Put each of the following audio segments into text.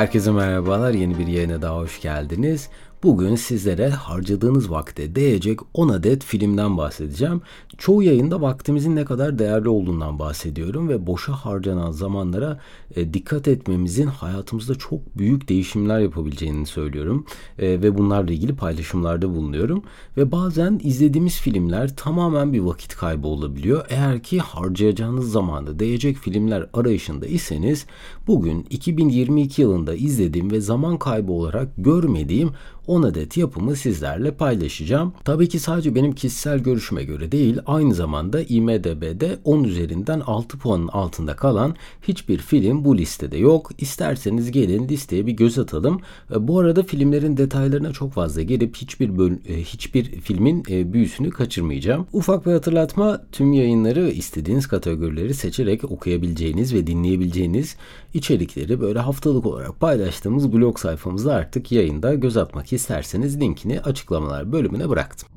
Herkese merhabalar. Yeni bir yayına daha hoş geldiniz. Bugün sizlere harcadığınız vakte değecek 10 adet filmden bahsedeceğim. Çoğu yayında vaktimizin ne kadar değerli olduğundan bahsediyorum ve boşa harcanan zamanlara e, dikkat etmemizin hayatımızda çok büyük değişimler yapabileceğini söylüyorum. E, ve bunlarla ilgili paylaşımlarda bulunuyorum. Ve bazen izlediğimiz filmler tamamen bir vakit kaybı olabiliyor. Eğer ki harcayacağınız zamanda değecek filmler arayışında iseniz bugün 2022 yılında izlediğim ve zaman kaybı olarak görmediğim 10 adet yapımı sizlerle paylaşacağım. Tabii ki sadece benim kişisel görüşüme göre değil, aynı zamanda IMDB'de 10 üzerinden 6 puanın altında kalan hiçbir film bu listede yok. İsterseniz gelin listeye bir göz atalım. E, bu arada filmlerin detaylarına çok fazla gelip hiçbir böl e, hiçbir filmin e, büyüsünü kaçırmayacağım. Ufak bir hatırlatma, tüm yayınları istediğiniz kategorileri seçerek okuyabileceğiniz ve dinleyebileceğiniz içerikleri böyle haftalık olarak paylaştığımız blog sayfamızda artık yayında göz atmak isterseniz linkini açıklamalar bölümüne bıraktım.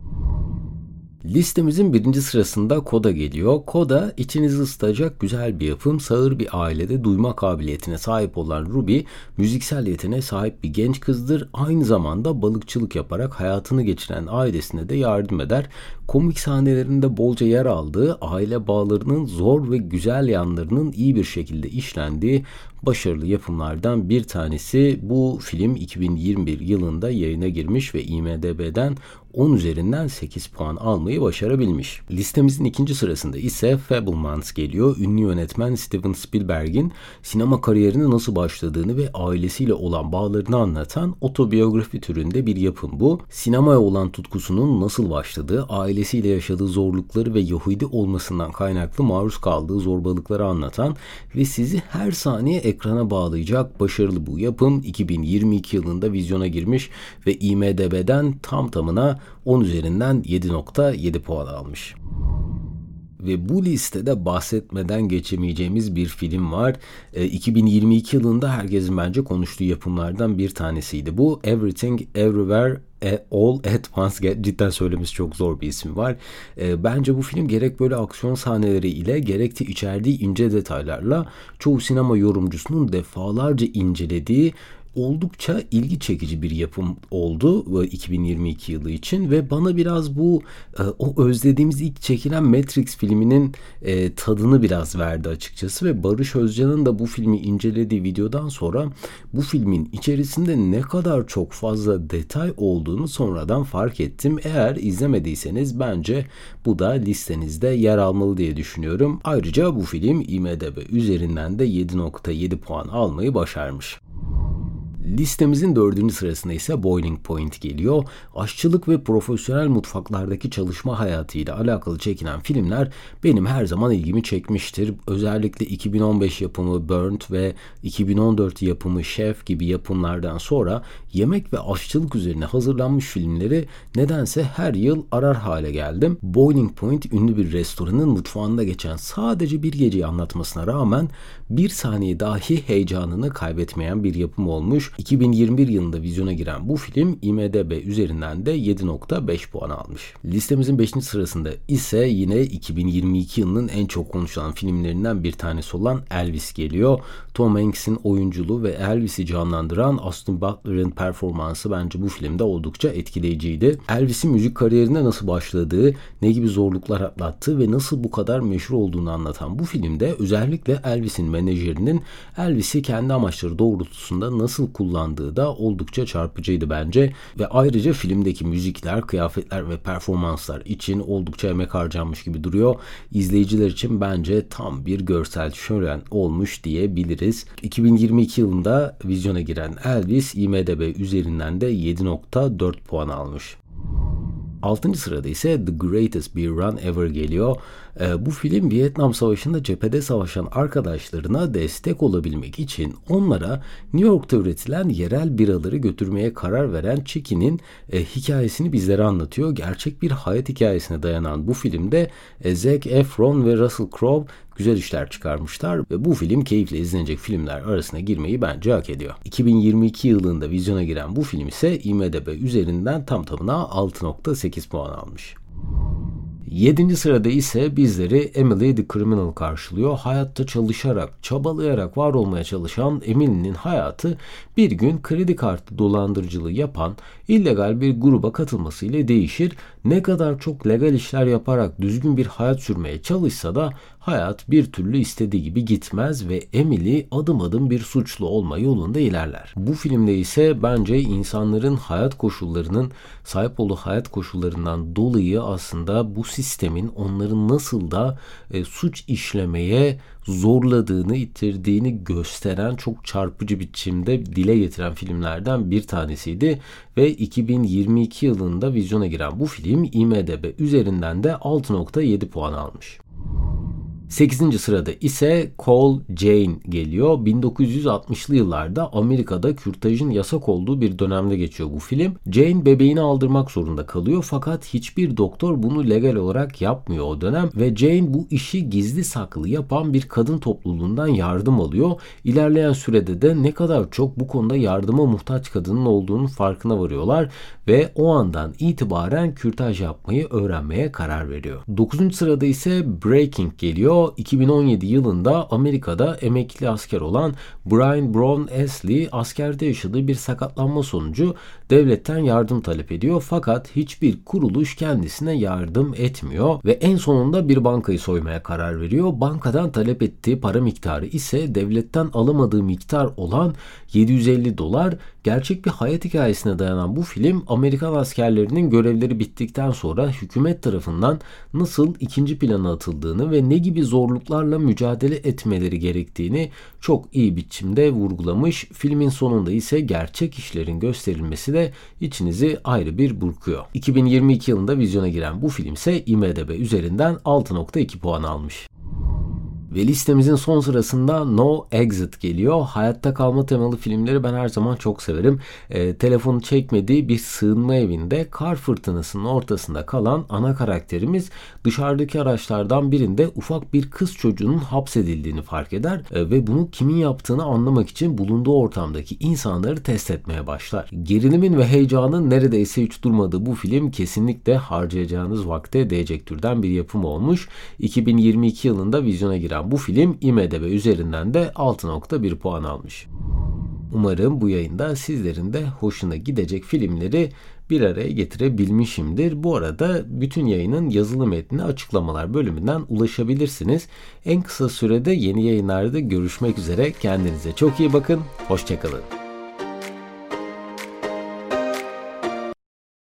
Listemizin birinci sırasında Koda geliyor. Koda içinizi ısıtacak güzel bir yapım. Sağır bir ailede duyma kabiliyetine sahip olan Ruby müziksel yeteneğe sahip bir genç kızdır. Aynı zamanda balıkçılık yaparak hayatını geçiren ailesine de yardım eder. Komik sahnelerinde bolca yer aldığı, aile bağlarının zor ve güzel yanlarının iyi bir şekilde işlendiği başarılı yapımlardan bir tanesi. Bu film 2021 yılında yayına girmiş ve IMDB'den 10 üzerinden 8 puan almayı başarabilmiş. Listemizin ikinci sırasında ise Fablemans geliyor. Ünlü yönetmen Steven Spielberg'in sinema kariyerine nasıl başladığını ve ailesiyle olan bağlarını anlatan otobiyografi türünde bir yapım bu. Sinemaya olan tutkusunun nasıl başladığı, ailesiyle yaşadığı zorlukları ve Yahudi olmasından kaynaklı maruz kaldığı zorbalıkları anlatan ve sizi her saniye ekrana bağlayacak başarılı bu yapım 2022 yılında vizyona girmiş ve IMDB'den tam tamına 10 üzerinden 7.7 puan almış. Ve bu listede bahsetmeden geçemeyeceğimiz bir film var. E, 2022 yılında herkesin bence konuştuğu yapımlardan bir tanesiydi. Bu Everything Everywhere All at Once cidden söylemesi çok zor bir ismi var. E, bence bu film gerek böyle aksiyon sahneleri ile gerek de içerdiği ince detaylarla çoğu sinema yorumcusunun defalarca incelediği oldukça ilgi çekici bir yapım oldu 2022 yılı için ve bana biraz bu e, o özlediğimiz ilk çekilen Matrix filminin e, tadını biraz verdi açıkçası ve Barış Özcan'ın da bu filmi incelediği videodan sonra bu filmin içerisinde ne kadar çok fazla detay olduğunu sonradan fark ettim. Eğer izlemediyseniz bence bu da listenizde yer almalı diye düşünüyorum. Ayrıca bu film IMDb üzerinden de 7.7 puan almayı başarmış. Listemizin dördüncü sırasında ise Boiling Point geliyor. Aşçılık ve profesyonel mutfaklardaki çalışma hayatıyla alakalı çekilen filmler benim her zaman ilgimi çekmiştir. Özellikle 2015 yapımı Burnt ve 2014 yapımı Chef gibi yapımlardan sonra yemek ve aşçılık üzerine hazırlanmış filmleri nedense her yıl arar hale geldim. Boiling Point ünlü bir restoranın mutfağında geçen sadece bir geceyi anlatmasına rağmen bir saniye dahi heyecanını kaybetmeyen bir yapım olmuş. 2021 yılında vizyona giren bu film IMDB üzerinden de 7.5 puan almış. Listemizin 5. sırasında ise yine 2022 yılının en çok konuşulan filmlerinden bir tanesi olan Elvis geliyor. Tom Hanks'in oyunculuğu ve Elvis'i canlandıran Austin Butler'ın performansı bence bu filmde oldukça etkileyiciydi. Elvis'in müzik kariyerine nasıl başladığı, ne gibi zorluklar atlattığı ve nasıl bu kadar meşhur olduğunu anlatan bu filmde özellikle Elvis'in menajerinin Elvis'i kendi amaçları doğrultusunda nasıl kullandığı da oldukça çarpıcıydı bence ve ayrıca filmdeki müzikler, kıyafetler ve performanslar için oldukça emek harcanmış gibi duruyor. İzleyiciler için bence tam bir görsel şölen olmuş diyebiliriz. 2022 yılında vizyona giren Elvis IMDB üzerinden de 7.4 puan almış. 6. sırada ise The Greatest Beer Run Ever geliyor. E, bu film Vietnam Savaşı'nda cephede savaşan arkadaşlarına destek olabilmek için onlara New York'ta üretilen yerel biraları götürmeye karar veren Chicky'nin e, hikayesini bizlere anlatıyor. Gerçek bir hayat hikayesine dayanan bu filmde e, Zac Efron ve Russell Crowe güzel işler çıkarmışlar ve bu film keyifle izlenecek filmler arasına girmeyi bence hak ediyor. 2022 yılında vizyona giren bu film ise IMDB üzerinden tam tamına 6.8 puan almış. Yedinci sırada ise bizleri Emily the Criminal karşılıyor. Hayatta çalışarak, çabalayarak var olmaya çalışan Emily'nin hayatı bir gün kredi kartı dolandırıcılığı yapan illegal bir gruba katılmasıyla değişir. Ne kadar çok legal işler yaparak düzgün bir hayat sürmeye çalışsa da hayat bir türlü istediği gibi gitmez ve Emily adım adım bir suçlu olma yolunda ilerler. Bu filmde ise bence insanların hayat koşullarının sahip olduğu hayat koşullarından dolayı aslında bu sistemin onların nasıl da e, suç işlemeye zorladığını, itirdiğini gösteren çok çarpıcı biçimde dile getiren filmlerden bir tanesiydi ve 2022 yılında vizyona giren bu film IMDb üzerinden de 6.7 puan almış. 8. sırada ise Cole Jane geliyor. 1960'lı yıllarda Amerika'da kürtajın yasak olduğu bir dönemde geçiyor bu film. Jane bebeğini aldırmak zorunda kalıyor fakat hiçbir doktor bunu legal olarak yapmıyor o dönem ve Jane bu işi gizli saklı yapan bir kadın topluluğundan yardım alıyor. İlerleyen sürede de ne kadar çok bu konuda yardıma muhtaç kadının olduğunu farkına varıyorlar ve o andan itibaren kürtaj yapmayı öğrenmeye karar veriyor. 9. sırada ise Breaking geliyor. 2017 yılında Amerika'da emekli asker olan Brian Brown Ashley askerde yaşadığı bir sakatlanma sonucu devletten yardım talep ediyor fakat hiçbir kuruluş kendisine yardım etmiyor ve en sonunda bir bankayı soymaya karar veriyor. Bankadan talep ettiği para miktarı ise devletten alamadığı miktar olan 750 dolar. Gerçek bir hayat hikayesine dayanan bu film Amerikan askerlerinin görevleri bittikten sonra hükümet tarafından nasıl ikinci plana atıldığını ve ne gibi zorluklarla mücadele etmeleri gerektiğini çok iyi biçimde vurgulamış. Filmin sonunda ise gerçek işlerin gösterilmesi de içinizi ayrı bir burkuyor. 2022 yılında vizyona giren bu film ise IMDB üzerinden 6.2 puan almış. Ve listemizin son sırasında No Exit geliyor. Hayatta kalma temalı filmleri ben her zaman çok severim. E, telefonu çekmediği bir sığınma evinde kar fırtınasının ortasında kalan ana karakterimiz dışarıdaki araçlardan birinde ufak bir kız çocuğunun hapsedildiğini fark eder e, ve bunu kimin yaptığını anlamak için bulunduğu ortamdaki insanları test etmeye başlar. Gerilimin ve heyecanın neredeyse hiç durmadığı bu film kesinlikle harcayacağınız vakte değecek türden bir yapım olmuş. 2022 yılında vizyona giren bu film IMDB üzerinden de 6.1 puan almış. Umarım bu yayında sizlerin de hoşuna gidecek filmleri bir araya getirebilmişimdir. Bu arada bütün yayının yazılı metni açıklamalar bölümünden ulaşabilirsiniz. En kısa sürede yeni yayınlarda görüşmek üzere. Kendinize çok iyi bakın. Hoşçakalın.